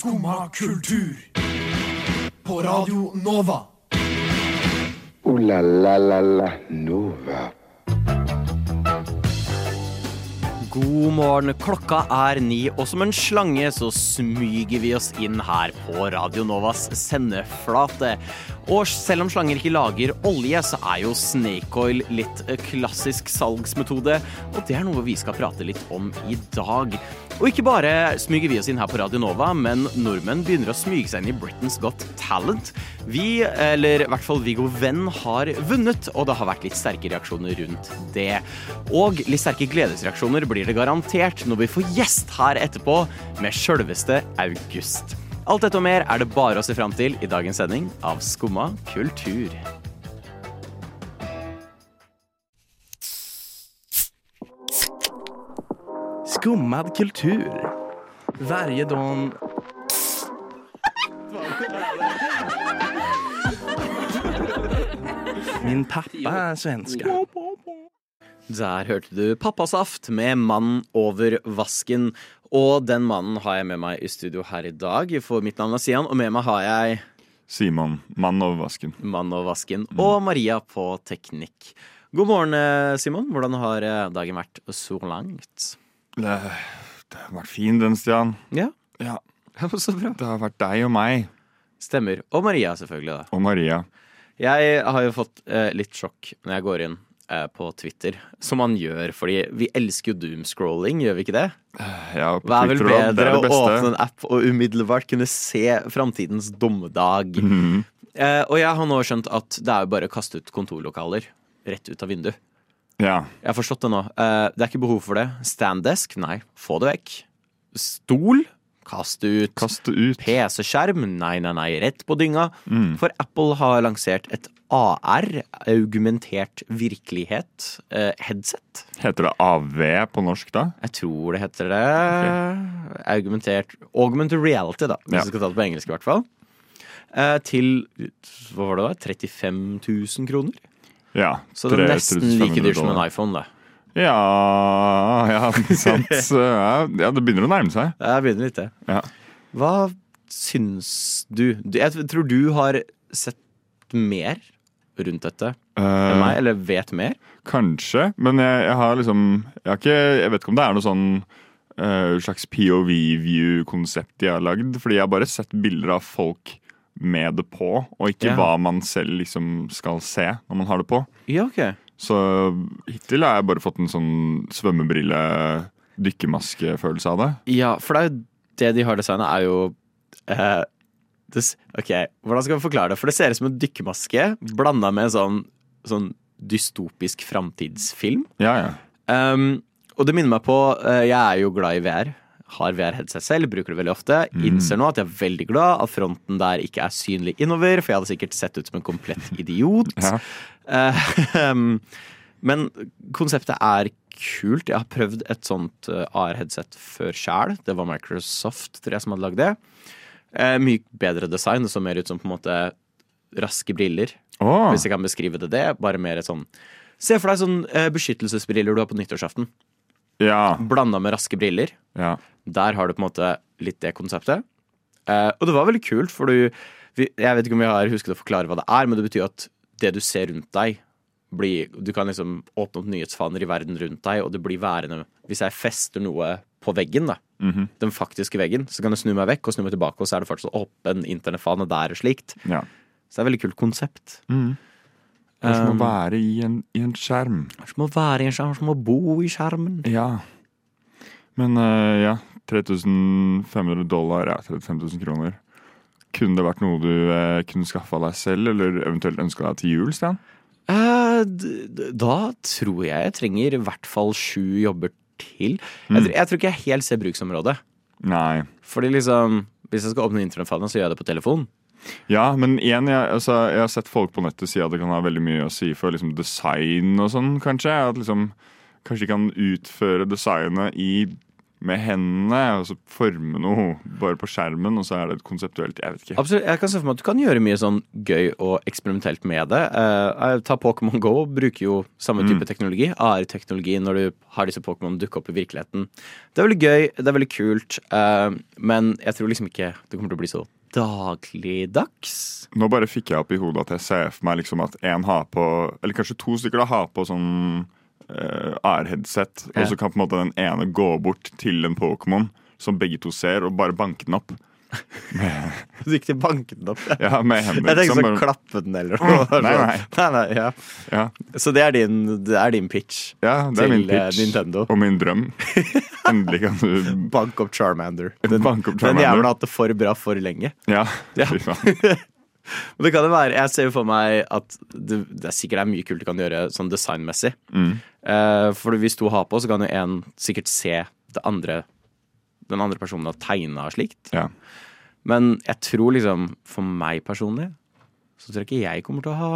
Skumma kultur. På Radio Nova. O-la-la-la-la Nova. God morgen, klokka er ni, og som en slange så smyger vi oss inn her på Radio Novas sendeflate. Og selv om slanger ikke lager olje, så er jo snake oil litt eh, klassisk salgsmetode, og det er noe vi skal prate litt om i dag. Og ikke bare smyger vi oss inn her på Radio Nova, men nordmenn begynner å smyge seg inn i Britain's Got Talent. Vi, eller i hvert fall Viggo Venn, har vunnet, og det har vært litt sterke reaksjoner rundt det. Og litt sterke gledesreaksjoner blir det garantert når vi får gjest her etterpå med sjølveste August. Alt dette og mer er det bare å se fram til i dagens sending av Skumma kultur. Skummad kultur. Varje dag... Min pappa er svenska. Der hørte du Pappasaft med Mann over vasken. Og den mannen har jeg med meg i studio her i dag, for mitt navn er Sian, og med meg har jeg Simon, mann over vasken. Mann over vasken og Maria på teknikk. God morgen, eh, Simon. Hvordan har eh, dagen vært så langt? Det, det har vært fin den, Stian. Ja, Ja, så bra. det har vært deg og meg. Stemmer. Og Maria, selvfølgelig. da. Og Maria. Jeg har jo fått eh, litt sjokk når jeg går inn på Twitter, som man gjør, fordi vi elsker jo doomscrolling, gjør vi ikke det? Ja, på Hva er vel bedre det er å det beste. åpne en app og umiddelbart kunne se framtidens dommedag? Mhm. Eh, og jeg har nå skjønt at det er jo bare å kaste ut kontorlokaler rett ut av vinduet. Ja. Jeg har forstått det nå. Eh, det er ikke behov for det. Standdesk, nei, få det vekk. Stol, kast ut. Kast ut. PC-skjerm, nei, nei, nei, rett på dynga. Mm. For Apple har lansert et AR, augmentert virkelighet, eh, headset. Heter det AV på norsk, da? Jeg tror det heter det. Augmentert Augmented reality, da, hvis Ja. vi skal ta det på engelsk i hvert fall. Eh, til hva var det da? 35 000 kroner? Ja. Så det er nesten like dyrt som en iPhone, det. Ja, ja, sant. Ja, ja, det begynner å nærme seg. Det begynner litt, det. Ja. Hva syns du? Jeg tror du har sett mer rundt dette enn Eh, meg, eller vet mer. Kanskje, men jeg, jeg har liksom jeg, har ikke, jeg vet ikke om det er noe sånn uh, slags POV-view-konsept de har lagd. Fordi jeg har bare sett bilder av folk med det på, og ikke Ja. hva man selv liksom skal se når man har det på. Ja, ok. Så hittil har jeg bare fått en sånn svømmebrille, dykkermaskefølelse av det. Ja, for det er jo det de har designa, er jo eh, det, OK, hvordan skal vi forklare det? For det ser ut som en dykkermaske blanda med en sånn, sånn dystopisk framtidsfilm. Ja, ja. Um, og det minner meg på uh, Jeg er jo glad i VR. Har VR-headset selv, bruker det veldig ofte. Innser nå at jeg er veldig glad at fronten der ikke er synlig innover, for jeg hadde sikkert sett ut som en komplett idiot. Ja. Eh, um, men konseptet er kult. Jeg har prøvd et sånt eh, AR-headset før sjæl. Det var Microsoft tror jeg, som hadde lagd det. Eh, mye bedre design. Det så mer ut som på en måte raske briller, Oh. hvis jeg kan beskrive det det. Bare mer et sånn Se for deg sånn beskyttelsesbriller du har på nyttårsaften. ja, Blanda med raske briller. ja. Der har du på en måte litt det konseptet. Og det var veldig kult, for du Jeg vet ikke om vi har husket å forklare hva det er, men det betyr at det du ser rundt deg, blir Du kan liksom åpne opp nyhetsfaner i verden rundt deg, og det blir værende Hvis jeg fester noe på veggen, da, Mhm. den faktiske veggen, så kan jeg snu meg vekk og snu meg tilbake, og så er det fortsatt åpen internettfane der og slikt. ja. Så det er et veldig kult konsept. Mm. Det er som Um, å være i en, i en skjerm. Det er som å være i en skjerm, som å bo i skjermen. Ja. Men uh, ja, 3500 dollar, ja, 35 000 kroner. Kunne det vært noe du eh, kunne skaffa deg selv, eller eventuelt ønska deg til jul, Stian? Eh, da tror jeg jeg trenger i hvert fall sju jobber til. Mm. Jeg, tror, jeg tror ikke jeg helt ser bruksområdet. Nei. Fordi liksom Hvis jeg skal åpne internettfane, så gjør jeg det på telefon. Ja, men igjen, jeg, altså, jeg har sett folk på nettet si at det kan ha veldig mye å si for liksom, design og sånn, kanskje. At liksom, kanskje de kan utføre designet i med hendene, og så forme noe bare på skjermen, og så er det et konseptuelt Jeg vet ikke. Absolutt, jeg kan se for meg at du kan gjøre mye sånn gøy og eksperimentelt med det. Uh, ta Pokémon Go, bruker jo samme type teknologi, AR-teknologi, når du har disse Pokémon dukke opp i virkeligheten. Det er veldig gøy, det er veldig kult, uh, men jeg tror liksom ikke det kommer til å bli så dagligdags. Nå bare fikk jeg opp i hodet at jeg ser for meg liksom at en har på Eller kanskje to stykker da har på sånn eh, AR-headset, Ja. og så kan på en måte den ene gå bort til en Pokémon som begge to ser, og bare banke den opp. Du gikk til banken opp. ja, med hendene. Jeg tenkte liksom, sånn bare- klappe den eller noe. Nei, nei. nei, nei ja. ja, Så det er din, det er din pitch ja, det er til min eh, pitch. Nintendo. Og min drøm. Endelig kan du Bank opp Charmander. Den, banke opp den jævelen har hatt det for bra for lenge. Ja, Ja. Men det kan jo være, Jeg ser jo for meg at det, det er sikkert er mye kult du kan gjøre sånn designmessig. Mm. Eh, for hvis to har på, så kan jo en sikkert se det andre den andre personen har tegna slikt. Ja. Men jeg tror liksom, for meg personlig, så tror jeg ikke jeg kommer til å ha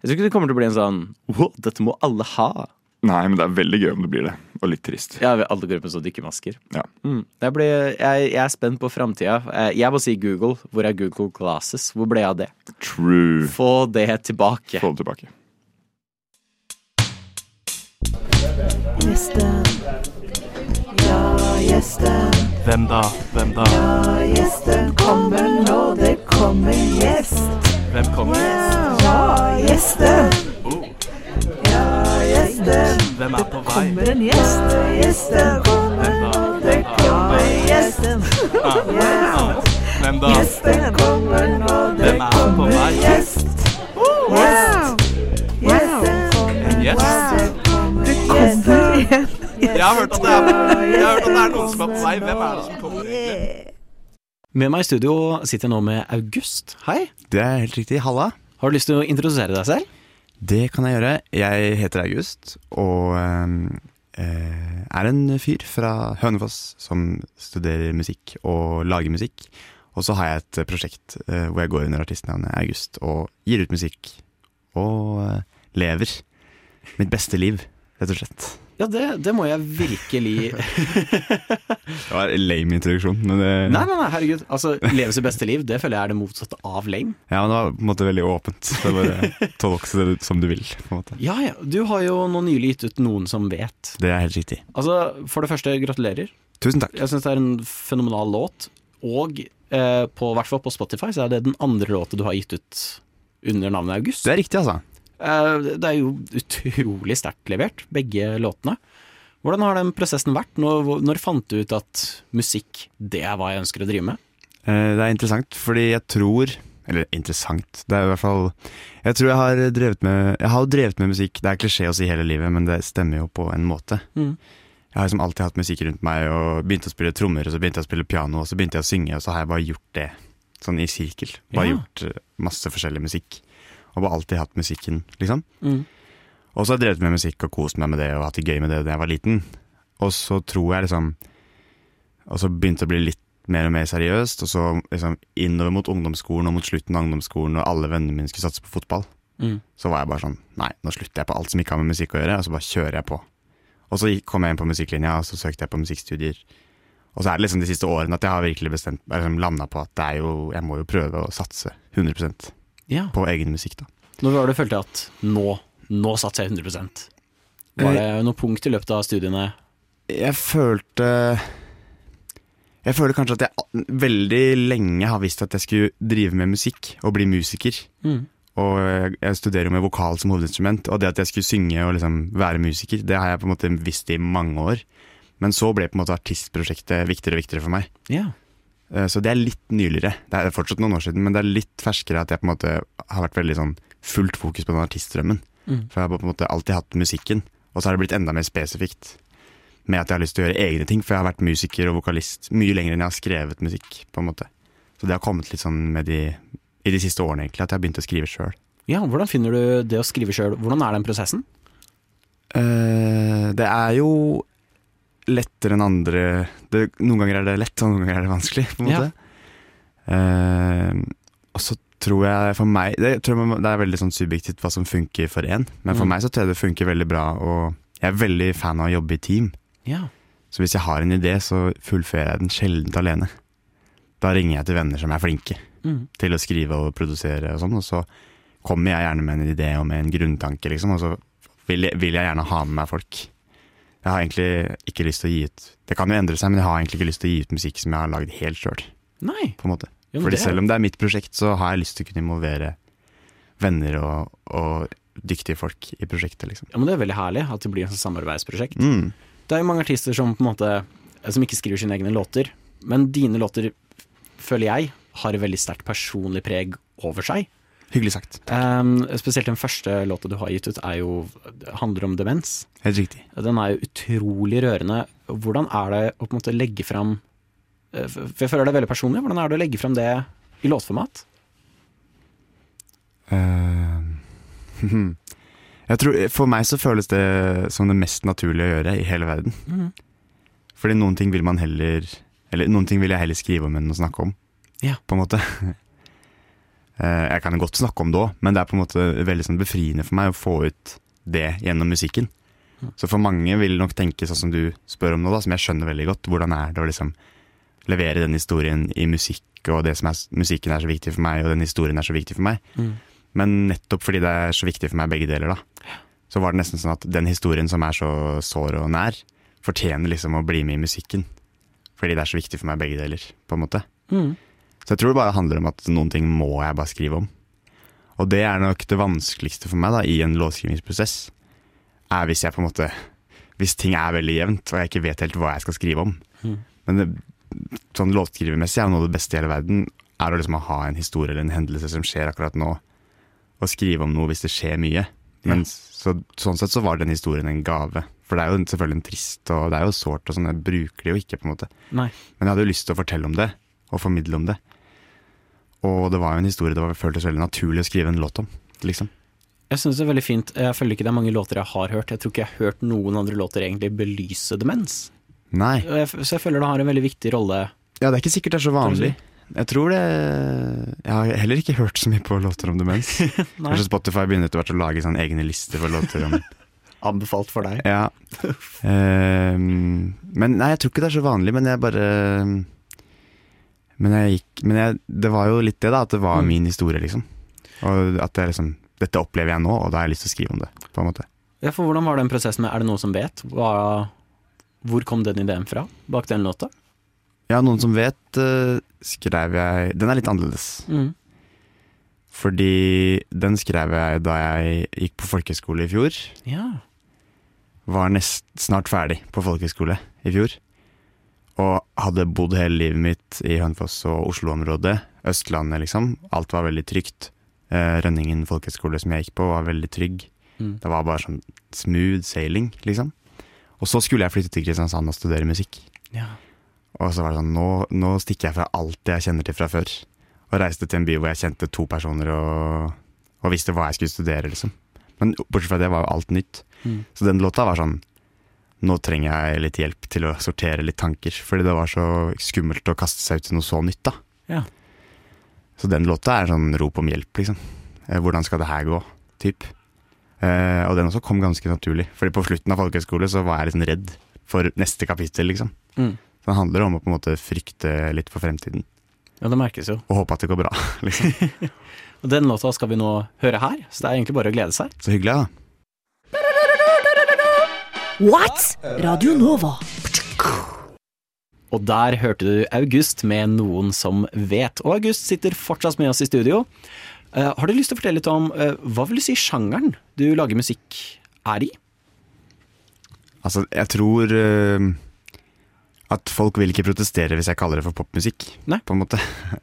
Jeg tror ikke det kommer til å bli en sånn wow, dette må alle ha. Nei, men det er veldig gøy om det blir det. Og litt trist. Ja, alle går med sånne dykkermasker. Ja. Mm. Jeg, blir, jeg, jeg er spent på framtida. Jeg må si Google. Hvor er Google Glasses? Hvor ble jeg av det? True. Få det tilbake. Få det tilbake. Gjesten. Ja, gjesten. Hvem da? Hvem da? Ja, gjesten kommer nå. Det kommer gjest. Hvem kommer? Ja, gjesten. Gjesten. hvem er på vei? Kommer en gjest. Gjesten kommer og. Det kommer gjesten. Hvem da? gjesten kommer nå. Det er kommer gjest. Gjest. Gjesten kommer. Gjest? Det kommer gjest. Jeg har hørt at det er, jeg har hørt at det er noen som er på vei. Hvem er det som kommer? egentlig? Med meg i studio sitter jeg nå med August. Hei. Det er helt riktig. Halla. Har du lyst til å introdusere deg selv? Det kan jeg gjøre. Jeg heter August og eh, er en fyr fra Hønefoss som studerer musikk og lager musikk. Og så har jeg et prosjekt eh, hvor jeg går under artistnavnet August og gir ut musikk. Og eh, lever mitt beste liv, rett og slett. Ja, det, det må jeg virkelig Det var en lame introduksjon, men det, Nei, nei, nei, herregud. Altså, Leve sitt beste liv, det føler jeg er det motsatte av lame. Ja, men det var på en måte veldig åpent. Det er bare tolk det som du vil. på en måte. Ja, ja. Du har jo nå nylig gitt ut Noen som vet. Det er helt riktig. Altså, For det første, gratulerer. Tusen takk. Jeg syns det er en fenomenal låt. Og eh, på hvert fall på Spotify så er det den andre låta du har gitt ut under navnet August. Det er riktig, altså. Eh, det er jo utrolig sterkt levert, begge låtene. Hvordan har den prosessen vært? Når, når fant du ut at musikk, det er hva jeg ønsker å drive med? Eh, Det er interessant, fordi jeg tror Eller interessant, det er i hvert fall Jeg tror jeg har drevet med har drevet med musikk, det er klisjé å si hele livet, men det stemmer jo på en måte. Mm. Jeg har liksom alltid hatt musikk rundt meg, og begynte å spille trommer, og så begynte jeg å spille piano, og så begynte jeg å synge, og så har jeg bare gjort det. Sånn i sirkel. Bare Ja. gjort eh, masse forskjellig musikk. Og bare alltid hatt musikken, liksom. Mm. Og så har jeg drevet med musikk og kost meg med det og hatt det gøy med det da jeg var liten. Og så tror jeg liksom Og så begynte det å bli litt mer og mer seriøst, og så liksom innover mot ungdomsskolen og mot slutten av ungdomsskolen, og alle vennene mine skulle satse på fotball, Mm. så var jeg bare sånn Nei, nå slutter jeg på alt som ikke har med musikk å gjøre, og så bare kjører jeg på. Og så kom jeg inn på musikklinja, og så søkte jeg på musikkstudier. Og så er det liksom de siste årene at jeg har virkelig bestemt liksom landa på at det jo Jeg må jo prøve å satse 100 Ja. på egen musikk, da. Når var det du følte at nå, nå satser jeg 100% Var det noe punkt i løpet av studiene? Jeg følte Jeg føler kanskje at jeg veldig lenge har visst at jeg skulle drive med musikk og bli musiker. Mm. Og jeg- studerer jo med vokal som hovedinstrument, og det at jeg skulle synge og liksom være musiker, det har jeg på en måte visst i mange år. Men så ble på en måte artistprosjektet viktigere og viktigere for meg. Ja. Eh, Så det er litt nyligere. Det er fortsatt noen år siden, men det er litt ferskere at jeg på en måte har vært veldig sånn fullt fokus på den artistdrømmen. Mm. For jeg har på en måte alltid hatt musikken, og så har det blitt enda mer spesifikt. Med at jeg har lyst til å gjøre egne ting, for jeg har vært musiker og vokalist mye lenger enn jeg har skrevet musikk. på en måte. Så det har kommet litt sånn med de, i de siste årene, egentlig, at jeg har begynt å skrive sjøl. ja, hvordan finner du det å skrive sjøl? Hvordan er den prosessen? Uh, det er jo lettere enn andre det, Noen ganger er det lett, og noen ganger er det vanskelig, på en Ja. måte. Eh, og så tror jeg for meg Det, tror man, det er veldig sånn subjektivt hva som funker for én, men for Mm. meg så tror jeg det funker veldig bra, og jeg er veldig fan av å jobbe i team. Ja. Så hvis jeg har en idé, så fullfører jeg den sjelden alene. Da ringer jeg til venner som er flinke Mm. til å skrive og produsere og sånn, og så kommer jeg gjerne med en idé og med en grunntanke, liksom, og så vil jeg, vil jeg gjerne ha med meg folk. Jeg har egentlig ikke lyst til å gi ut Det kan jo endre seg, men jeg har egentlig ikke lyst til å gi ut musikk som jeg har lagd helt sjøl. Nei. På en måte. Men Fordi det selv om det er mitt prosjekt, så har jeg lyst til å kunne involvere venner og, og dyktige folk i prosjektet, liksom. Ja, men Det er veldig herlig at det blir et samarbeidsprosjekt. Mm. Det er jo mange artister som på en måte Som ikke skriver sine egne låter, men dine låter, føler jeg, har et veldig sterkt personlig preg over seg. Hyggelig sagt. Um, spesielt den første låta du har gitt ut, er jo, handler om demens. Helt riktig. Den er jo utrolig rørende. Hvordan er det å på en måte legge fram eh, For jeg føler det er veldig personlig. Hvordan er det å legge fram det i låtformat? Uh, jeg tror, for meg så føles det som det mest naturlige å gjøre i hele verden. Mhm. Fordi noen ting vil man heller Eller noen ting vil jeg heller skrive om enn å snakke om. Ja. På en måte. Eh, jeg kan godt snakke om det òg, men det er på en måte veldig sånn befriende for meg å få ut det gjennom musikken. Så for mange vil nok tenke sånn som du spør om nå, da, som jeg skjønner veldig godt. Hvordan er det å liksom levere den historien i musikk, og det som er, musikken er så viktig for meg, og den historien er så viktig for meg. Men nettopp fordi det er så viktig for meg begge deler, da, så var det nesten sånn at den historien som er så sår og nær, fortjener liksom å bli med i musikken. Fordi det er så viktig for meg begge deler, på en måte. Mm. Så jeg tror det bare handler om at noen ting må jeg bare skrive om. Og det er nok det vanskeligste for meg da, i en låtskrivingsprosess. Er hvis jeg på en måte Hvis ting er veldig jevnt, og jeg ikke vet helt hva jeg skal skrive om. Mm. Men det, sånn låtskrivermessig er noe av det beste i hele verden. Er å liksom ha en historie eller en hendelse som skjer akkurat nå, og skrive om noe hvis det skjer mye. Men så, sånn sett så var den historien en gave. For det er jo selvfølgelig en trist, og det er jo sårt, og sånn. Jeg bruker det jo ikke, på en måte. Nei. Men jeg hadde jo lyst til å fortelle om det, og formidle om det. Og det var jo en historie det var føltes veldig naturlig å skrive en låt om, liksom. Jeg syns det er veldig fint. Jeg føler ikke det er mange låter jeg har hørt. Jeg tror ikke jeg har hørt noen andre låter egentlig belyse demens. Nei. Jeg, så jeg føler det har en veldig viktig rolle. Ja, det er ikke sikkert det er så vanlig. Jeg tror det Jeg har heller ikke hørt så mye på låter om demens. Kanskje Spotify begynner etter hvert å lage sånne egne lister for låter om Anbefalt for deg. Ja. Um, men nei, jeg tror ikke det er så vanlig, men jeg bare Men jeg gikk Men jeg, det var jo litt det, da. At det var Mm. min historie, liksom. Og at jeg liksom Dette opplever jeg nå, og da har jeg lyst til å skrive om det, på en måte. Ja, for hvordan var den prosessen med Er det noen som vet? Hva, hvor kom den ideen fra bak den låta? Ja, noen som vet, eh, skrev jeg Den er litt annerledes. Mm. Fordi den skrev jeg da jeg gikk på folkehøyskole i fjor. Ja. Var nest, snart ferdig på folkehøyskole i fjor. Og hadde bodd hele livet mitt i Hønefoss og Oslo-området. Østlandet, liksom. Alt var veldig trygt. Eh, Rønningen folkehøyskole som jeg gikk på, var veldig trygg. Mm. Det var bare sånn smooth sailing, liksom. Og så skulle jeg flytte til Kristiansand og studere musikk. ja. Og så var det sånn, nå, nå stikker jeg fra alt jeg kjenner til fra før. Og reiste til en by hvor jeg kjente to personer og, og visste hva jeg skulle studere, liksom. Men bortsett fra det var jo alt nytt. Mm. Så den låta var sånn Nå trenger jeg litt hjelp til å sortere litt tanker. Fordi det var så skummelt å kaste seg ut i noe så nytt, da. Ja. Så den låta er sånn rop om hjelp, liksom. Eh, Hvordan skal det her gå? Typ. Eh, og den også kom ganske naturlig. Fordi på slutten av folkehøyskole så var jeg litt sånn redd for neste kapittel, liksom. Mm. Så det handler om å på en måte frykte litt for fremtiden. ja, det merkes jo. Og håpe at det går bra, liksom. Og den låta skal vi nå høre her, så det er egentlig bare å glede seg. Så hyggelig, da. What? Radio Nova. Og der hørte du August med Noen som vet. Og August sitter fortsatt med oss i studio. Eh, har du lyst til å fortelle litt om eh, hva vil du si sjangeren du lager musikk er i? Altså, jeg tror uh, at folk vil ikke protestere hvis jeg kaller det for popmusikk, Nei. på en måte.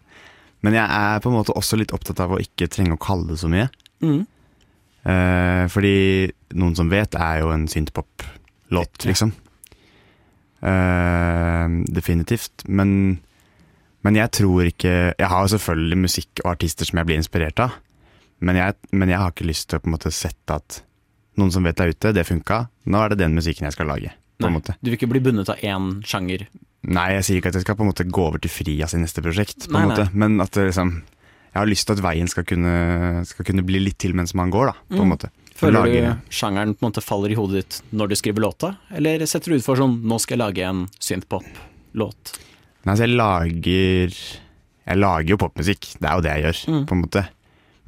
Men jeg er på en måte også litt opptatt av å ikke trenge å kalle det så mye. Mm. Uh, fordi noen som vet, er jo en synthpop-låt, liksom. Uh, definitivt. Men, men jeg tror ikke Jeg har selvfølgelig musikk og artister som jeg blir inspirert av. Men jeg, men jeg har ikke lyst til å på en måte sette at noen som vet deg ute, det funka. Nå er det den musikken jeg skal lage. På Nei, måte. Du vil ikke bli bundet av én sjanger? Nei, jeg sier ikke at jeg skal på en måte gå over til Frias i neste prosjekt, på en måte. nei. men at liksom Jeg har lyst til at veien skal kunne, skal kunne bli litt til mens man går, da. På Mm. en måte. Føler lage- du sjangeren på en måte faller i hodet ditt når du skriver låta, eller setter du ut for sånn 'nå skal jeg lage en synthpop-låt'? Nei, altså jeg lager Jeg lager jo popmusikk, det er jo det jeg gjør, Mm. på en måte.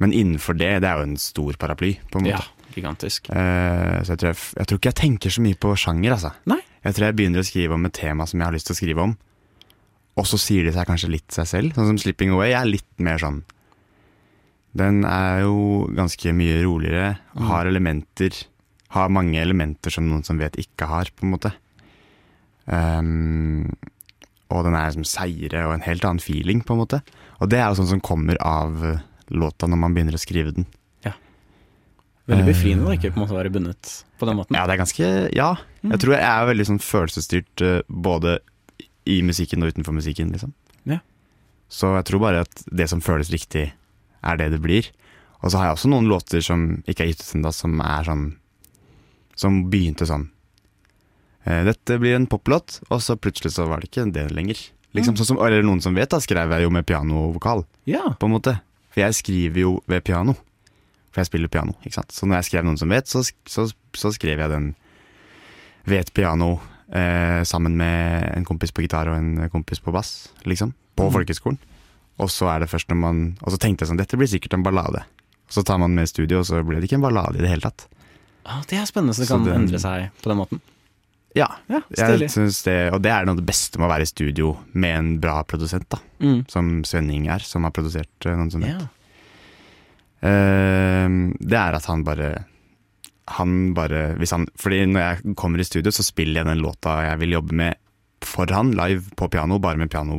Men innenfor det, det er jo en stor paraply, på en måte. Ja, gigantisk. Eh, så jeg tror, jeg, jeg tror ikke jeg tenker så mye på sjanger, altså. Nei. Jeg tror jeg begynner å skrive om et tema som jeg har lyst til å skrive om, og så sier det seg kanskje litt seg selv. Sånn som 'Slipping Away' er litt mer sånn Den er jo ganske mye roligere, Mm. har elementer Har mange elementer som noen som vet ikke har, på en måte. Ehm, og den er liksom seigere og en helt annen feeling, på en måte. Og det er jo sånn som kommer av eh, låta når man begynner å skrive den. Ja. Veldig Eh. befriende å ikke på en måte være bundet på den måten. Ja, det er ganske Ja. Jeg tror jeg er veldig sånn følelsesstyrt eh, både i musikken og utenfor musikken, liksom. Ja. Så jeg tror bare at det som føles riktig, er det det blir. Og så har jeg også noen låter som ikke er gitt ut ennå, som er sånn Som begynte sånn Dette blir en poplåt, og så plutselig så var det ikke det lenger. Liksom, sånn som, eller noen som vet, da skrev jeg jo med piano og vokal, Ja. på en måte. For jeg skriver jo ved piano. For jeg spiller piano, ikke sant. Så når jeg skrev noen som vet, så, så, så skrev jeg den ved et piano eh, sammen med en kompis på gitar og en kompis på bass, liksom. På Mm. folkehøgskolen. Og så er det først når man Og så tenkte jeg sånn, dette blir sikkert en ballade. Så tar man med studio, og så ble det ikke en ballade i det hele tatt. Ah, det er spennende, så det Så kan den- endre seg på den måten. Ja, Ja, stilig. synes det, og det er noe av det beste med å være i studio med en bra produsent, da. Mm. Som Svenning er, som har produsert eh, noen som. Ja. Uh, det er at han bare Han bare hvis han, Fordi når jeg kommer i studio, så spiller jeg den låta jeg vil jobbe med for han, live på piano, bare med piano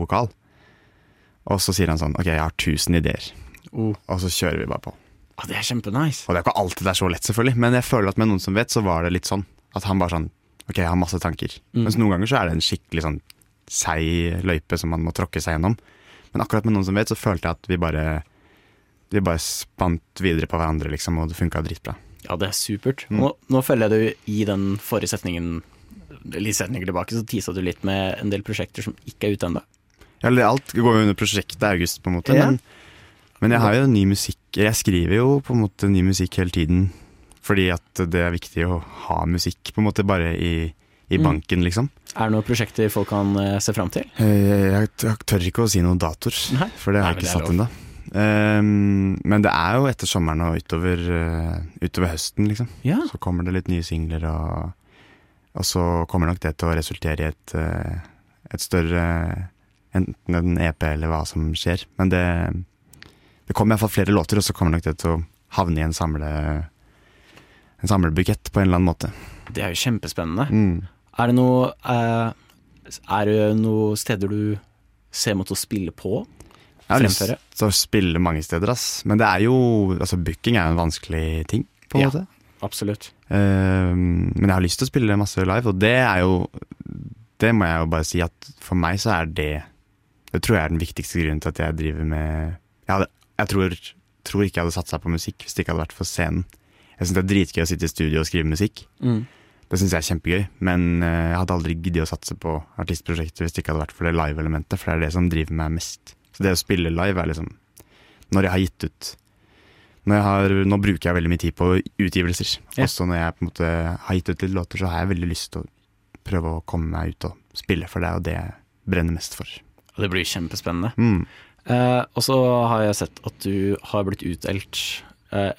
og så sier han sånn Ok, jeg har 1000 ideer. Oh. Og så kjører vi bare på. Ah, det er kjempenice. Og det er ikke alltid det er så lett, selvfølgelig, men jeg føler at med noen som vet, så var det litt sånn. At han bare sånn Ok, jeg har masse tanker. Mm. Mens noen ganger så er det en skikkelig sånn seig løype som man må tråkke seg gjennom. Men akkurat med noen som vet, så følte jeg at vi bare Vi bare spant videre på hverandre, liksom, og det funka dritbra. Ja, det er supert. Mm. Nå, nå følger jeg du i den forrige setningen litt setninger tilbake, så tisa du litt med en del prosjekter som ikke er ute ennå. Ja, eller alt går jo under prosjektet August, på en måte. Ja. Men, men jeg har jo ny musikk Jeg skriver jo på en måte ny musikk hele tiden. Fordi at det er viktig å ha musikk, på en måte, bare i, i Mm. banken, liksom. Er det noen prosjekter folk kan eh, se fram til? Eh, Jeg, tør ikke å si noen datoer, for det har jeg ikke satt ennå. Um, men det er jo etter sommeren og utover, eh, utover høsten, liksom. Ja. Så kommer det litt nye singler, og, og så kommer nok det til å resultere i et, et større Enten en EP eller hva som skjer. Men det, det kommer iallfall flere låter, og så kommer nok det til å havne i en samle en samlebukett på en eller annen måte. Det er jo kjempespennende. Mm. Er det noe eh, Er det noen steder du ser mot å spille på? Jeg har lyst til å spille mange steder, ass. Men det er jo Altså, booking er jo en vanskelig ting, på en Ja. måte. Absolutt. Ehm, men jeg har lyst til å spille masse live, og det er jo Det må jeg jo bare si at for meg så er det Det tror jeg er den viktigste grunnen til at jeg driver med Jeg, hadde, jeg tror, tror ikke jeg hadde satsa på musikk hvis det ikke hadde vært for scenen. Jeg syns det er dritgøy å sitte i studio og skrive musikk. Mm. Det syns jeg er kjempegøy, men eh, jeg hadde aldri giddet å satse på artistprosjekter hvis det ikke hadde vært for det live-elementet, for det er det som driver meg mest. Så det å spille live er liksom Når jeg har gitt ut når jeg har, Nå bruker jeg veldig mye tid på utgivelser. Ja. Også når jeg på en måte har gitt ut litt låter, så har jeg veldig lyst til å prøve å komme meg ut og spille, for det er jo det jeg brenner mest for. Og det blir kjempespennende. Mm. Eh, og så har jeg sett at du har blitt utdelt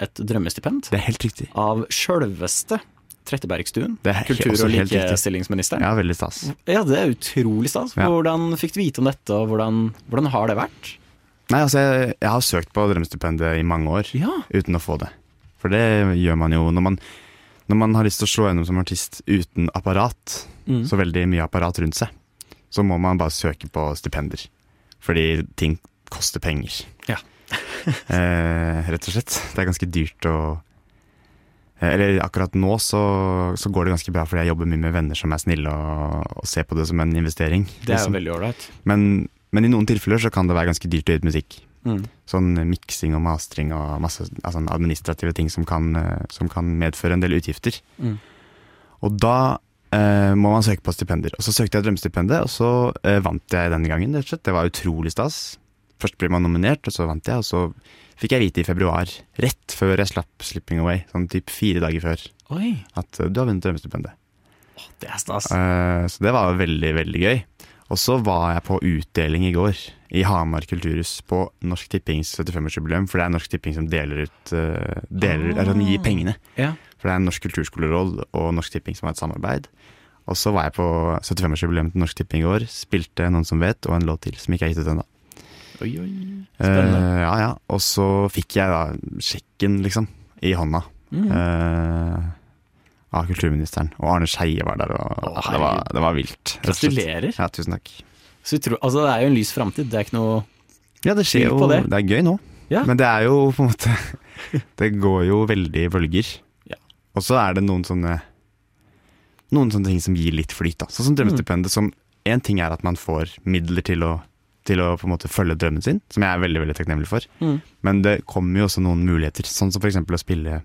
et drømmestipend Det er helt riktig. av sjølveste Trettebergstuen. Det er Kultur- og likestillingsministeren. Ja, veldig stas. Ja, det er utrolig stas. Ja. Hvordan fikk du vite om dette, og hvordan, hvordan har det vært? Nei, altså, jeg, jeg har søkt på drømmestipendet i mange år. Ja. uten å få det. For det gjør man jo når man, når man har lyst til å slå gjennom som artist uten apparat, Mm. så veldig mye apparat rundt seg, så må man bare søke på stipender. Fordi ting koster penger. Ja. eh, rett og slett. Det er ganske dyrt å eh, Eller akkurat nå så, så går det ganske bra, fordi jeg jobber mye med venner som er snille og, og ser på det som en investering. Det er liksom. veldig ålreit. men, men i noen tilfeller så kan det være ganske dyrt å gi ut musikk. Mm. Sånn miksing og mastring og masse altså administrative ting som kan, eh, som kan medføre en del utgifter. Mm. Og da eh, må man søke på stipender. Og så søkte jeg drømmestipendet, og så eh, vant jeg denne gangen. rett og slett. Det var utrolig stas. Først blir man nominert, og så vant jeg, og så fikk jeg vite i februar, rett før jeg slapp 'Slipping Away', sånn typ fire dager før, Oi, at eh, du har vunnet drømmestipendet. det er stas. Uh, Så det var veldig, veldig gøy. Og så var jeg på utdeling i går, i Hamar kulturhus, på Norsk Tippings 75-årsjubileum, for det er Norsk Tipping som deler ut uh, deler, Ah. eller gir pengene. Ja. For det er Norsk kulturskoleråd og Norsk Tipping som har et samarbeid. Og så var jeg på 75-årsjubileum til Norsk Tipping i går, spilte Noen som vet, og en låt til som ikke er gitt ut ennå. Oi, oi. Spennende. Eh, ja, ja. Og så fikk jeg da sjekken, liksom, i hånda. Mm. eh, av kulturministeren. Og Arne Skeie var der, og Å, det, var, det var vilt. Gratulerer. Ja, tusen takk. Så utro, altså, det er jo en lys framtid. Det er ikke noe Ja, det skjer jo det. det. er gøy nå. Ja. Men det er jo på en måte Det går jo veldig i bølger. Ja. Og så er det noen sånne Noen sånne ting som gir litt flyt. da Sånn som drømmestipendet. Som én ting er at man får midler til å, til å på en måte følge drømmen sin, som jeg er veldig veldig takknemlig for. Mm. Men det kommer jo også noen muligheter, sånn som f.eks. å spille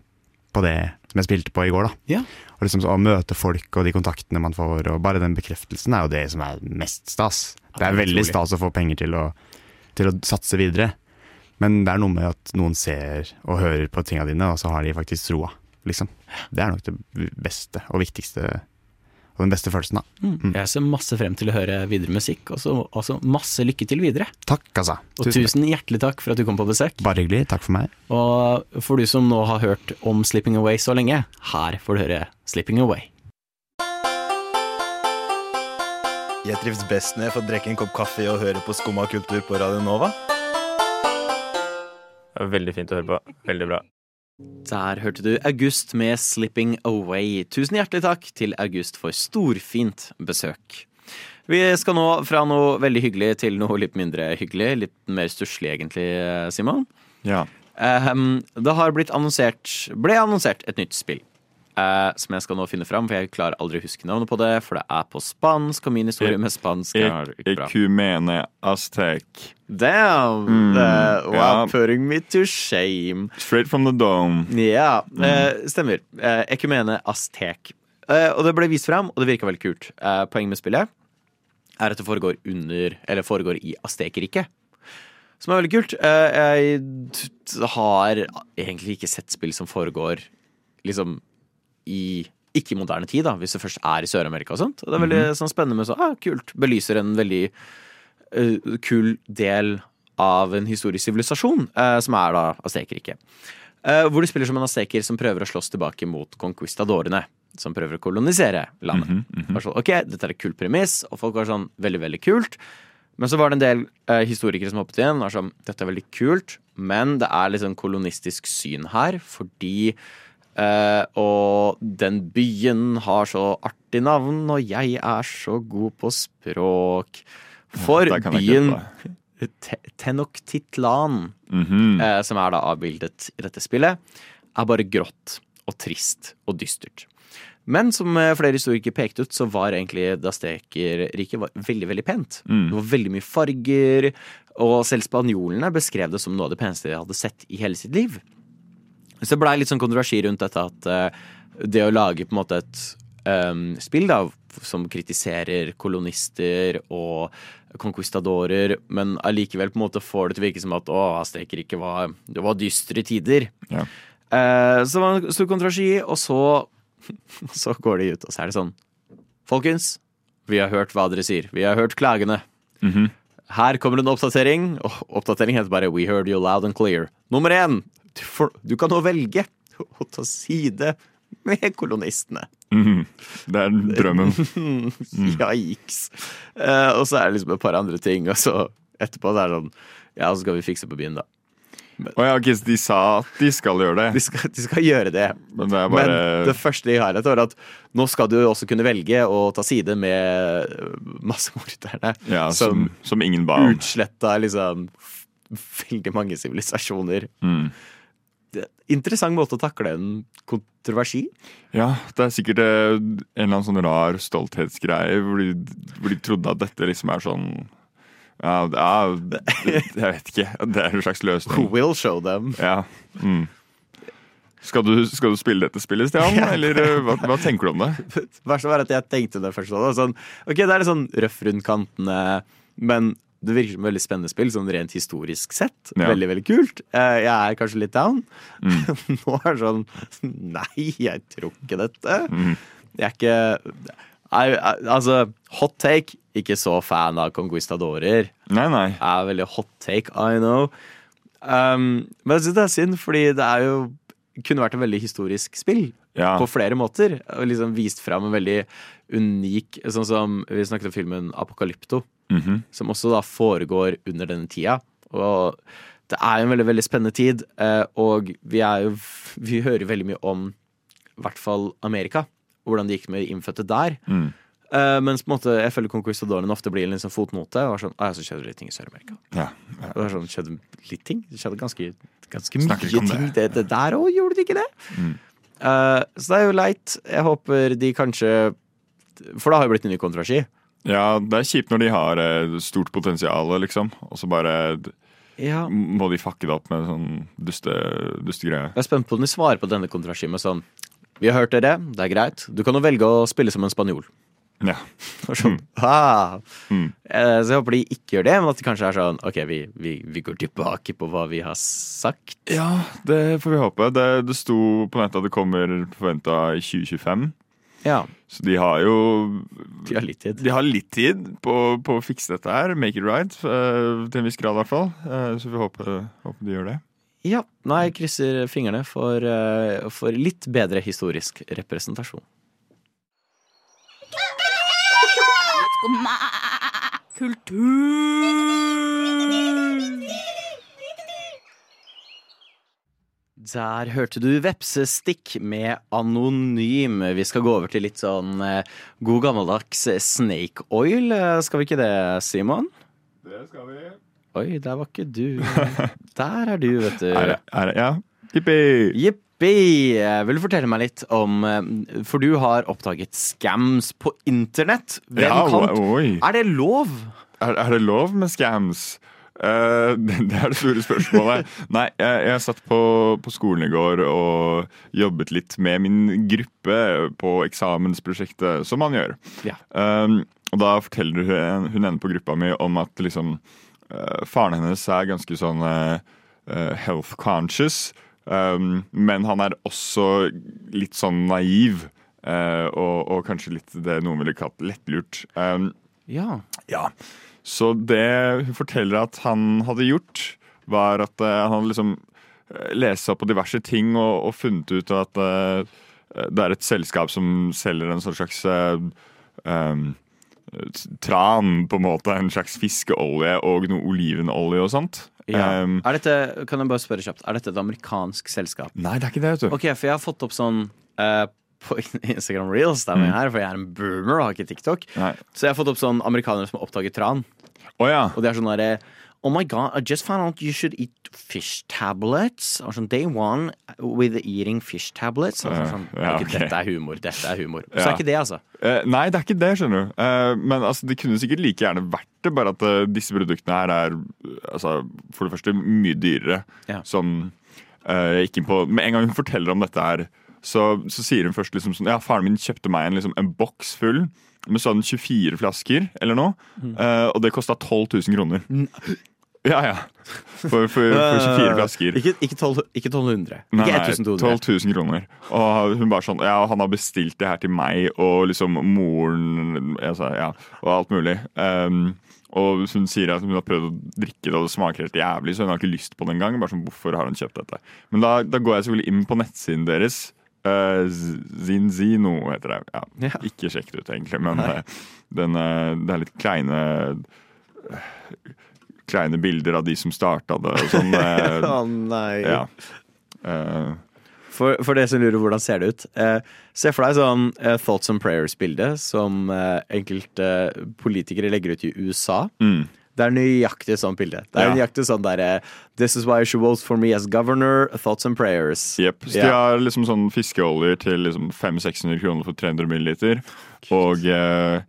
på det som jeg spilte på i går. da Ja. Og liksom Å møte folk og de kontaktene man får, og bare den bekreftelsen er jo det som er mest stas. Det er veldig stas å få penger til å, til å satse videre. Men det er noe med at noen ser og hører på tinga dine, og så har de faktisk troa. Liksom. Det er nok det beste og viktigste og den beste følelsen. da Mm. Jeg ser masse frem til å høre videre musikk, og så altså, masse lykke til videre. Takk, altså. Og Tusen takk. hjertelig takk for at du kom på besøk. Bare hyggelig. Takk for meg. Og for du som nå har hørt om Slipping Away så lenge, her får du høre Slipping Away. Jeg trives best når jeg får drikke en kopp kaffe og høre på Skumma kultur på Radio Nova. Veldig fint å høre på. Veldig bra. Der hørte du August med Slipping Away. Tusen hjertelig takk til August for storfint besøk. Vi skal nå fra noe veldig hyggelig til noe litt mindre hyggelig. Litt mer stusslig egentlig, Simon. Ja. Ehm, det har blitt annonsert Ble annonsert et nytt spill. Eh, som jeg skal nå finne fram, for jeg klarer aldri å huske navnet på det. For det er på spansk, og min historie med spansk er ikke bra. Ecumene Aztec. Damn! Mm, uh, wow, yeah. putting me to shame. Straight from the dome. Ja, eh, stemmer. Eh, Ekumene aztec. Eh, og det ble vist fram, og det virka veldig kult. poeng poenget med spillet er at det foregår under Eller foregår i Aztekerriket. Som er veldig kult. Eh, jeg har egentlig ikke sett spill som foregår liksom i ikke moderne tid, da, hvis det først er i Sør-Amerika og sånt. Og det er veldig sånn spennende med så, ah, kult. Belyser en veldig uh, kul del av en historisk sivilisasjon, uh, som er da Astekerriket. Uh, hvor de spiller som en asteker som prøver å slåss tilbake mot conquistadorene. Som prøver å kolonisere landet. Mm -hmm, mm -hmm. Så, ok, dette er et kult premiss, og folk var sånn veldig, veldig kult. Men så var det en del eh, historikere som hoppet igjen og var sånn, dette er veldig kult, men det er litt sånn kolonistisk syn her, fordi eh, Og den byen har så artig navn, og jeg er så god på språk. For ja, byen Tenoktitlan Te- Tenochtitlan Mhm. eh, som er da avbildet i dette spillet, er bare grått og trist og dystert. Men som eh, flere historikere pekte ut, så var egentlig Dastekerriket veldig, veldig pent. Mm. Det var veldig mye farger, og selv spanjolene beskrev det som noe av det peneste de hadde sett i hele sitt liv. Så det blei litt sånn kontroversi rundt dette at uh, det å lage på en måte et um, spill da, som kritiserer kolonister og conquistadorer, men allikevel på en måte får det til å virke som at å, Aztekerriket var, det var dystre tider. Ja. Uh, så det var en stor kontroversi, og så, så går de ut, og så er det sånn Folkens, vi har hørt hva dere sier. Vi har hørt klagene. Mhm. Her kommer en oppdatering, og oppdatering heter bare We heard you loud and clear. Nummer én, du, får, du kan nå velge å ta side med kolonistene. Mm, Det er drømmen. Yikes. Uh, og så er det liksom et par andre ting, og så etterpå så er det sånn Ja, så skal vi fikse på byen, da. Å ja, ok, de sa at de skal gjøre det. De skal, de skal gjøre det. Men det bare Men det første de har, er at nå skal du også kunne velge å ta side med massemorderne. ja, som, som ingen ba om. Utsletta liksom veldig mange sivilisasjoner. Mm. Er Interessant måte å takle en kontroversi. Ja, det er sikkert eh, en eller annen sånn rar stolthetsgreie hvor de, hvor de trodde at dette liksom er sånn ja, det er, jeg vet ikke. Det er en slags løsning. Who will show them? Ja. Mm. Skal, du, skal du spille dette spillet, Stian? Eller eh, hva, hva tenker du om det? Verst var at jeg tenkte det først. Sånn, ok, det er litt sånn røff rundt kantene, men det virker som et veldig spennende spill, sånn rent historisk sett. Ja. Veldig, veldig kult. Eh, Jeg er kanskje litt down. Mm. Nå er det sånn Nei, jeg tror ikke dette. Mm. Jeg er ikke jeg, jeg, Altså, hot take. Ikke så fan av conquistadorer. Nei, nei. Er veldig hot take, I know. Um, men jeg synes det er synd, fordi det er jo kunne vært et veldig historisk spill Ja. på flere måter. Og liksom vist fram en veldig unik Sånn som vi snakket om filmen Apokalypto, Mhm. som også da foregår under denne tida. Og det er jo en veldig, veldig spennende tid, eh, og vi jo Vi hører veldig mye om i hvert fall Amerika. Hvordan det gikk med de innfødte der. Mm. Uh, mens på en måte, jeg føler conquistadorene ofte blir en liksom fotnote. Og sånn, ah, ja, så skjedde det ting i Sør-Amerika. Ja. ja. det sånn, skjedde litt ting. Det skjedde ganske, ganske mye ting. Det, det der òg, gjorde det ikke det? Mm. Uh, så det er jo leit. Jeg håper de kanskje For det har jo blitt en ny kontraski. Ja, det er kjipt når de har eh, stort potensial, liksom. Og så bare Ja. må de fucke det opp med sånn duste, dustegreier. Jeg er spent på om de svarer på denne kontraski med sånn Vi har hørt dere, det er greit. Du kan jo velge å spille som en spanjol. Ja. Sånn, ah. Mm. Eh, Så jeg håper de ikke gjør det, men at de kanskje er sånn OK, vi, vi, vi går tilbake på hva vi har sagt. ja, det får vi håpe. Det, det sto på nettet at det kommer forventa i 2025. Ja, Så de har jo de har litt tid. De har litt tid på, på å fikse dette her. Make it right. eh, til en viss grad, i hvert fall. Eh, så vi håper, håper de gjør det. Ja, nei, jeg krysser fingrene for, eh, for litt bedre historisk representasjon. Kultur. Der hørte du Vepsestikk med Anonym. Vi skal gå over til litt sånn eh, god gammeldags snake oil. Eh, Skal vi ikke det, Simon? Det skal vi. Oi, der var ikke du. Der er du, vet du. Er, det- er, det- ja. Jippi! Jippi! Eh, Vil du fortelle meg litt om eh, For du har oppdaget scams på internett. Hvem Ja, kan. Er det lov? Er, er det lov med scams? Eh, det, er det store spørsmålet. Nei, jeg, jeg satt på, på skolen i går og jobbet litt med min gruppe på eksamensprosjektet, som man gjør. Ja. Um, og da forteller hun, hun ene på gruppa mi om at liksom eh, faren hennes er ganske sånn eh, health conscious. Um, men han er også litt sånn naiv. og, og kanskje litt det noen ville kalt lettlurt. Um, Ja. ja. Så det hun forteller at han hadde gjort, var at eh, han hadde liksom uh, lest seg opp på diverse ting og, og funnet ut at eh, det er et selskap som selger en sånn slags eh, um, tran, på en måte. En slags fiskeolje og noe olivenolje og sånt. Ja. Um, Er dette, kan jeg bare spørre kjapt, er dette et amerikansk selskap? nei, det er ikke det, vet du. Ok, for jeg har fått opp sånn eh, på Instagram Reels, der mm. her, for jeg er en boomer og har ikke TikTok. Nei. Så jeg har fått opp sånn amerikanere som har oppdaget tran. Oh, ja. Og det er sånn derre Oh my god, I just found out you should eat fish tablets. Og sånn day one with eating fish tablets. Altså, sånn, Ja, ok, ok. Dette er humor, dette er humor. Så Ja. er ikke det, altså. Eh, nei, det er ikke det, skjønner du. Eh, men altså, det kunne sikkert like gjerne vært det, bare at uh, disse produktene her er altså, for det første mye dyrere. Ja. Som uh, ikke på Med en gang hun forteller om dette her, så, så sier hun først liksom sånn Ja, faren min kjøpte meg en, liksom, en boks full med sånn 24 flasker eller noe, Mm. uh, og det kosta 12 000 kroner. Ja, ja. For, for, for 24 flasker. Ikke, ikke, 12, ikke 1200. Nei, ikke 1200. 12 000 kroner. Og hun bare sånn Ja, han har bestilt det her til meg og liksom moren sa, ja, og alt mulig. Um, og hun sier at hun har prøvd å drikke det, og det smaker helt jævlig, så hun har ikke lyst på det engang. Bare sånn, hvorfor har hun kjøpt dette? Men da, da går jeg selvfølgelig inn på nettsiden deres. Uh, Zinzino heter det. Ja, Ja. Ikke sjekk det ut, egentlig, men eh, den, eh, det er litt kleine Kleine bilder av de som starta det og sånn. Å oh, nei. ja. Uh, For, for det som lurer, hvordan ser det ut? Eh, se for deg sånn eh, Thoughts and Prayers-bilde som eh, enkelte politikere legger ut i USA. mm. Det er nøyaktig sånn bilde. Det er Ja. nøyaktig sånn derre This is why she votes for me as governor. Thoughts and prayers. Yep. Så de har liksom sånn fiskeoljer til liksom 500-600 kroner for 300 milliliter. Og eh,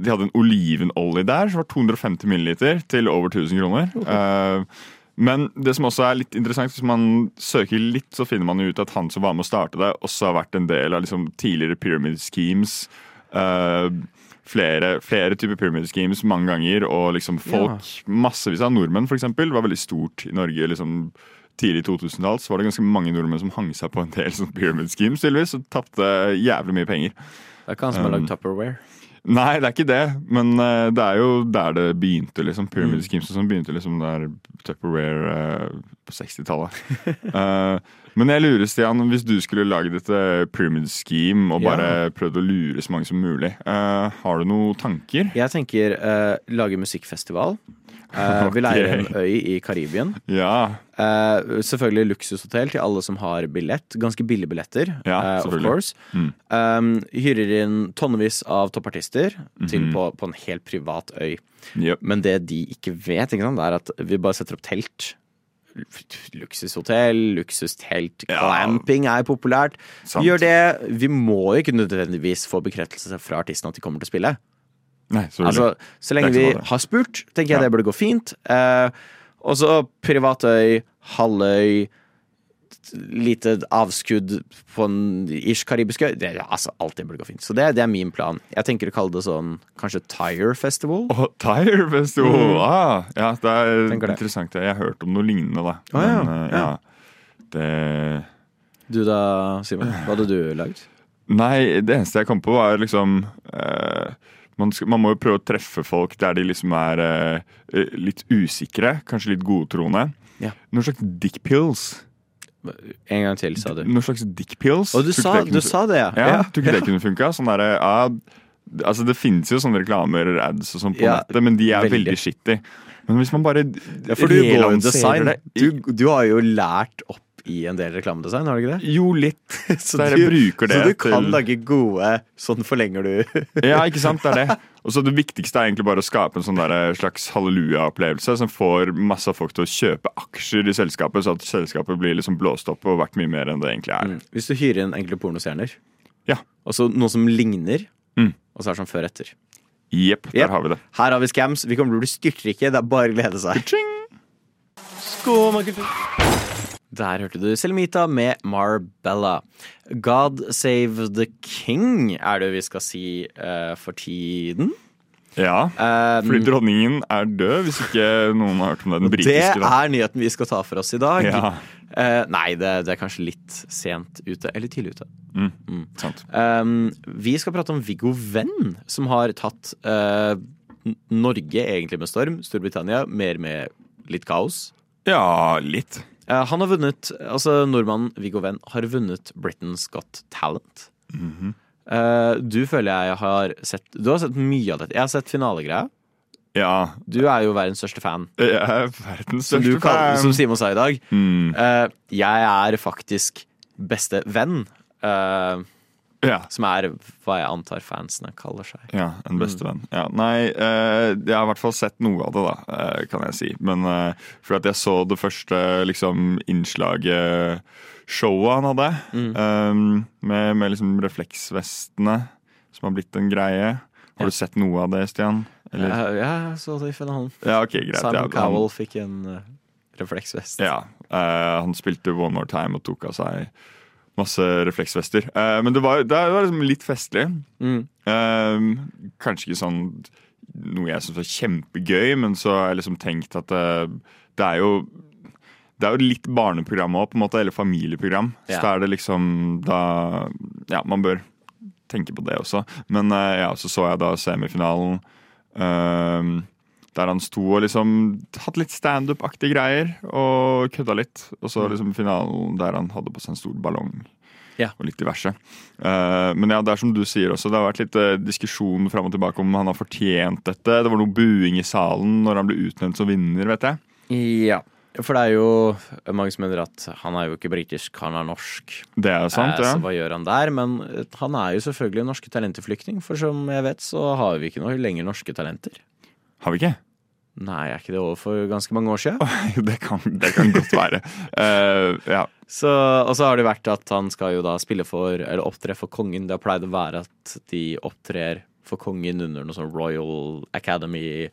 de hadde en olivenolje der som var 250 milliliter til over 1000 kroner. Eh, men det som også er litt interessant, hvis man søker litt, så finner man ut at han som var med å starte det, også har vært en del av liksom tidligere pyramid schemes. Eh, flere, flere typer pyramid schemes mange ganger. Og liksom folk, massevis av nordmenn for eksempel, var veldig stort i Norge. liksom Tidlig 2000-tall så var det ganske mange nordmenn som hang seg på en del sånn pyramid schemes tydeligvis, og tapte jævlig mye penger. Det er ikke han som har lagd Tupperware. Nei, det er ikke det, men uh, det er jo der det begynte. liksom Pyramid Mm. schemes og sånn begynte liksom der Tupperware uh, på 60-tallet. Eh, men jeg lurer, Stian, hvis du skulle lagd et eh, pyramid scheme og bare prøvd å lure så mange som mulig, uh, har du noen tanker? Jeg tenker uh, lage musikkfestival. Eh, Vi leier en øy i Karibien. Ja. Uh, selvfølgelig luksushotell til alle som har billett. Ganske billige billetter. Ja, uh, of course. Mm. Um, hyrer inn tonnevis av toppartister til Mhm. på, på en helt privat øy. Yep. Men det de ikke vet, ikke sant, er at vi bare setter opp telt. Luksushotell, luksustelt, glamping er populært. Sant. Gjør det. Vi må ikke nødvendigvis få bekreftelse fra artisten at de kommer til å spille. Nei, så, Altså, så lenge vi har spurt, tenker jeg det burde gå fint. Eh, og så privatøy, halvøy, lite avskudd på en ish karibisk øy. Det, altså, alt det burde gå fint. Så det, det er min plan. Jeg tenker å kalle det sånn kanskje Tire Festival. Oh, Tire Festival! Mm. Ah, ja, det er Tenker det. interessant. Jeg har hørt om noe lignende, da. Ja. Men, eh, ja. Det Du da, Simon? Hva hadde du lagd? Nei, det eneste jeg kom på, var liksom eh, man, skal, man må jo prøve å treffe folk der de liksom er eh, litt usikre, kanskje litt godtroende. Ja. Noen slags dick pills. En gang til, sa du. Noen slags dick pills. Og du sa, du sa det, ja. Ja, Tror ikke det kunne funka? Sånn derre ja, Altså, det finnes jo sånne reklamer, ads og sånn på Ja, nettet, men de er veldig. veldig shitty. Men hvis man bare Ja, for du går relanserer design. det Du, du har jo lært opp i en del reklamedesign, har du ikke det? Jo, litt. Så så du, bruker det så du kan til- lage gode Sånn forlenger du Ja, ikke sant? Det er det. Og så Det viktigste er egentlig bare å skape en sånn der slags halleluja-opplevelse som får masse folk til å kjøpe aksjer i selskapet, så at selskapet blir liksom blåst opp og verdt mye mer enn det egentlig er. Hvis du hyrer inn enkle pornostjerner, Ja. og så noe som ligner, Mm. og så er det sånn før-etter. Jepp, der yep. har vi det. Her har vi scams. Vi kommer til å bli styrtrike. Det er bare å glede seg. Der hørte du Selimita med Marbella. God save the king, er det vi skal si uh, for tiden. Ja, Um, fordi dronningen er død, hvis ikke noen har hørt om det. Den Det britiske, da. er nyheten vi skal ta for oss i dag. Ja. Uh, nei, det, det er kanskje litt sent ute. Eller tidlig ute. Mm, sant. Um, vi skal prate om Viggo Venn, som har tatt uh, Norge egentlig med storm. Storbritannia mer med litt kaos. Ja, litt. Eh, han har vunnet Altså, nordmannen Viggo Venn har vunnet Britain's Got Talent. Mhm. Eh, du føler jeg har sett Du har sett mye av dette. Jeg har sett finalegreia. Ja. Du er jo verdens største fan. Jeg er verdens Som, største kaller, fan. som Simon sa i dag. Mm. Eh, jeg er faktisk beste venn. Eh, Ja. som er hva jeg antar fansene kaller seg. Ja, en bestevenn. Ja, nei, eh, jeg har i hvert fall sett noe av det, da, eh, kan jeg si. Men eh, for at jeg så det første liksom innslaget showet han hadde, mm. med, med liksom refleksvestene, som har blitt en greie. Har du sett noe av det, Stian? Eller? Ja, jeg så det i finalen. Ja, okay, greit. Simon Cowell fikk en refleksvest. Ja, eh, han spilte One More Time og tok av seg masse refleksvester. Uh, men det var, det var liksom litt festlig. Mm. Uh, kanskje ikke sånn noe jeg syns var kjempegøy, men så har jeg liksom tenkt at det, det er jo det er jo litt barneprogram òg, på en måte, eller familieprogram. Ja. Så da er det liksom da Ja, man bør tenke på det også. Men ja, så så jeg da semifinalen. eh, der han sto og liksom hatt litt standup-aktige greier og kødda litt. Og så liksom finalen der han hadde på seg en stor ballong. Ja. Og litt diverse. Uh, men ja, det er som du sier også, det har vært litt uh, diskusjon fram og tilbake om han har fortjent dette. Det var noe buing i salen når han ble utnevnt som vinner, vet jeg. Ja. For det er jo mange som mener at han er jo ikke britisk, han er norsk. Det er sant, Eh, ja. Så hva gjør han der? Men eh, han er jo selvfølgelig en talenter-flyktning, for som jeg vet, så har vi ikke noe lenger norske talenter. Har vi ikke? Nei, er ikke det over for ganske mange år siden? det, kan, det kan godt være. uh, ja. Så, og så har det vært at han skal jo da spille for, eller opptre for kongen. Det har pleid å være at de opptrer for kongen under noe sånn Royal Academy,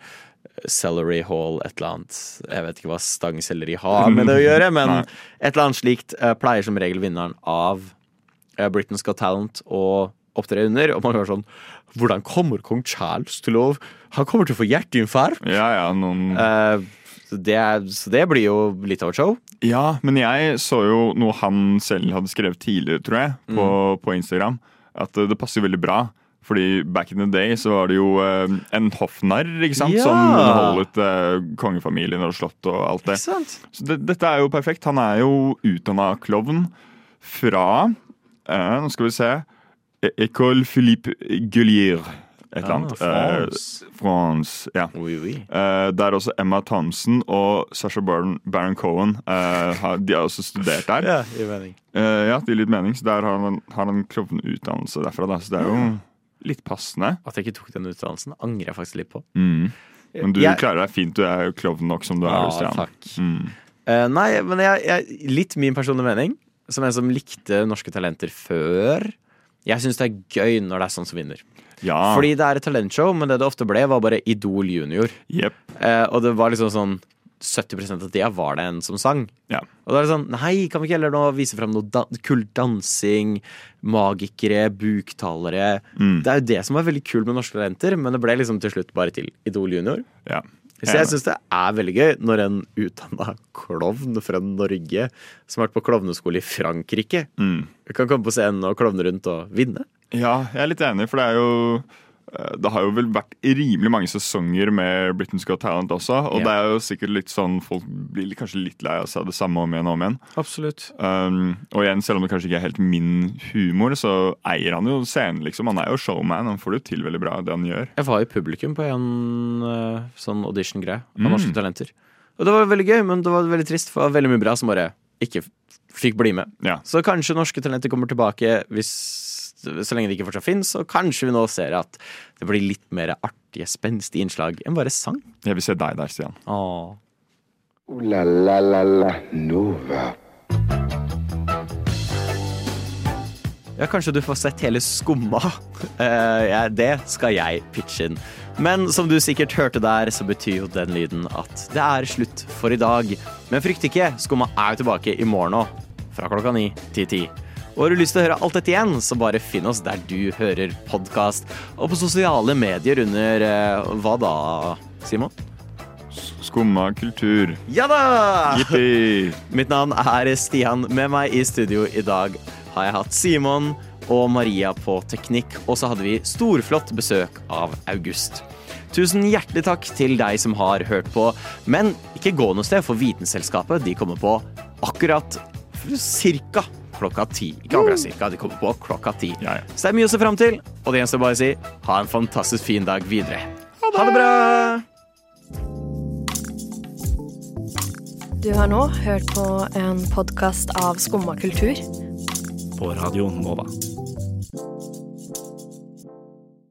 Celery Hall, et eller annet. Jeg vet ikke hva stangselleri har med det å gjøre, men et eller annet slikt eh, pleier som regel vinneren av eh, Britain's Got Talent å opptre under. Og man hører sånn hvordan kommer kong Charles til å Han kommer til å få hjerteinfarkt. Ja, ja, noen Eh, det, er- så det blir jo litt av et show. Ja, men jeg så jo noe han selv hadde skrevet tidligere, tror jeg, på, Mm. på Instagram. At det passer veldig bra. Fordi back in the day så var det jo eh, en hoffnarr ikke sant? Ja. som underholdet eh, kongefamilien og slott og alt det. Ikke sant? Så det, dette er jo perfekt. Han er jo utdanna klovn fra eh, Nå skal vi se École Philippe Gullier. Et eller annet. Ah, France. Eh, France. Ja. Oui, oui. Eh, der også Emma Thompson og Sasha Baron, Baron Cohen eh, har, De har også studert der. Ja, i mening. Eh, ja, det gir litt mening. Så der har han, har han en klovneutdannelse derfra. Da. Så det er jo litt passende. At jeg ikke tok den utdannelsen, angrer jeg faktisk litt på. Mm. Men du Jeg- klarer deg fint. Du er jo klovn nok som du er. Ja, takk. Mm. Uh, nei, men jeg, jeg, litt min personlige mening, som en som likte Norske Talenter før. Jeg syns det er gøy når det er sånn som vinner. Ja. Fordi det er et talentshow, men det det ofte ble, var bare Idol junior. Yep. Eh, og det var liksom sånn 70% av tida var det en som sang. Ja. Og da er det sånn, nei, kan vi ikke heller nå vise frem noe da kul dansing, magikere, buktalere? Mm. Det er jo det som var veldig kult med Norske Talenter, men det ble liksom til slutt bare til Idol junior. Ja. Så jeg syns det er veldig gøy når en utdanna klovn fra Norge, som har vært på klovneskole i Frankrike, Mm. kan komme på scenen og klovne rundt og vinne. Ja, jeg er litt enig, for det er jo det har jo vel vært rimelig mange sesonger med Britain's Got Talent også. Og Ja. det er jo sikkert litt sånn folk blir kanskje litt lei av seg det samme om igjen og om igjen. Absolutt. Um, og igjen, selv om det kanskje ikke er helt min humor, så eier han jo scenen, liksom. Han er jo showman. Han får det jo til veldig bra, det han gjør. Jeg var i publikum på en uh, sånn audition-greie av Mm. Norske Talenter. Og det var veldig gøy, men det var veldig trist, for det var veldig mye bra som bare ikke fikk bli med. Ja. Så kanskje Norske Talenter kommer tilbake hvis, så lenge det ikke fortsatt finnes, og kanskje vi nå ser at det blir litt mer artige, spenstige innslag enn bare sang. Jeg vil se deg der, Stian. Åh. Ooh la la la la Nova. Ja, kanskje du får sett hele skumma. Uh, ja, det skal jeg pitche inn. Men som du sikkert hørte der, så betyr jo den lyden at det er slutt for i dag. Men frykt ikke, skumma er jo tilbake i morgen òg. Fra klokka ni til ti. Og har du lyst til å høre alt dette igjen, så bare finn oss der du hører podkast. Og på sosiale medier under eh, hva da, Simon? Skumma kultur. Ja da! Jippi! Mitt navn er Stian. Med meg i studio i dag har jeg hatt Simon og Maria på teknikk, og så hadde vi storflott besøk av August. Tusen hjertelig takk til deg som har hørt på, men ikke gå noe sted, for Vitenselskapet de kommer på akkurat cirka klokka ti. Ikke akkurat cirka, de kommer på klokka ti. Ja, ja. Så det er mye å se fram til, og det gjenstår bare å si ha en fantastisk fin dag videre. Ha det bra! Du har nå hørt på en podkast av Skumma kultur. På Radio Nova.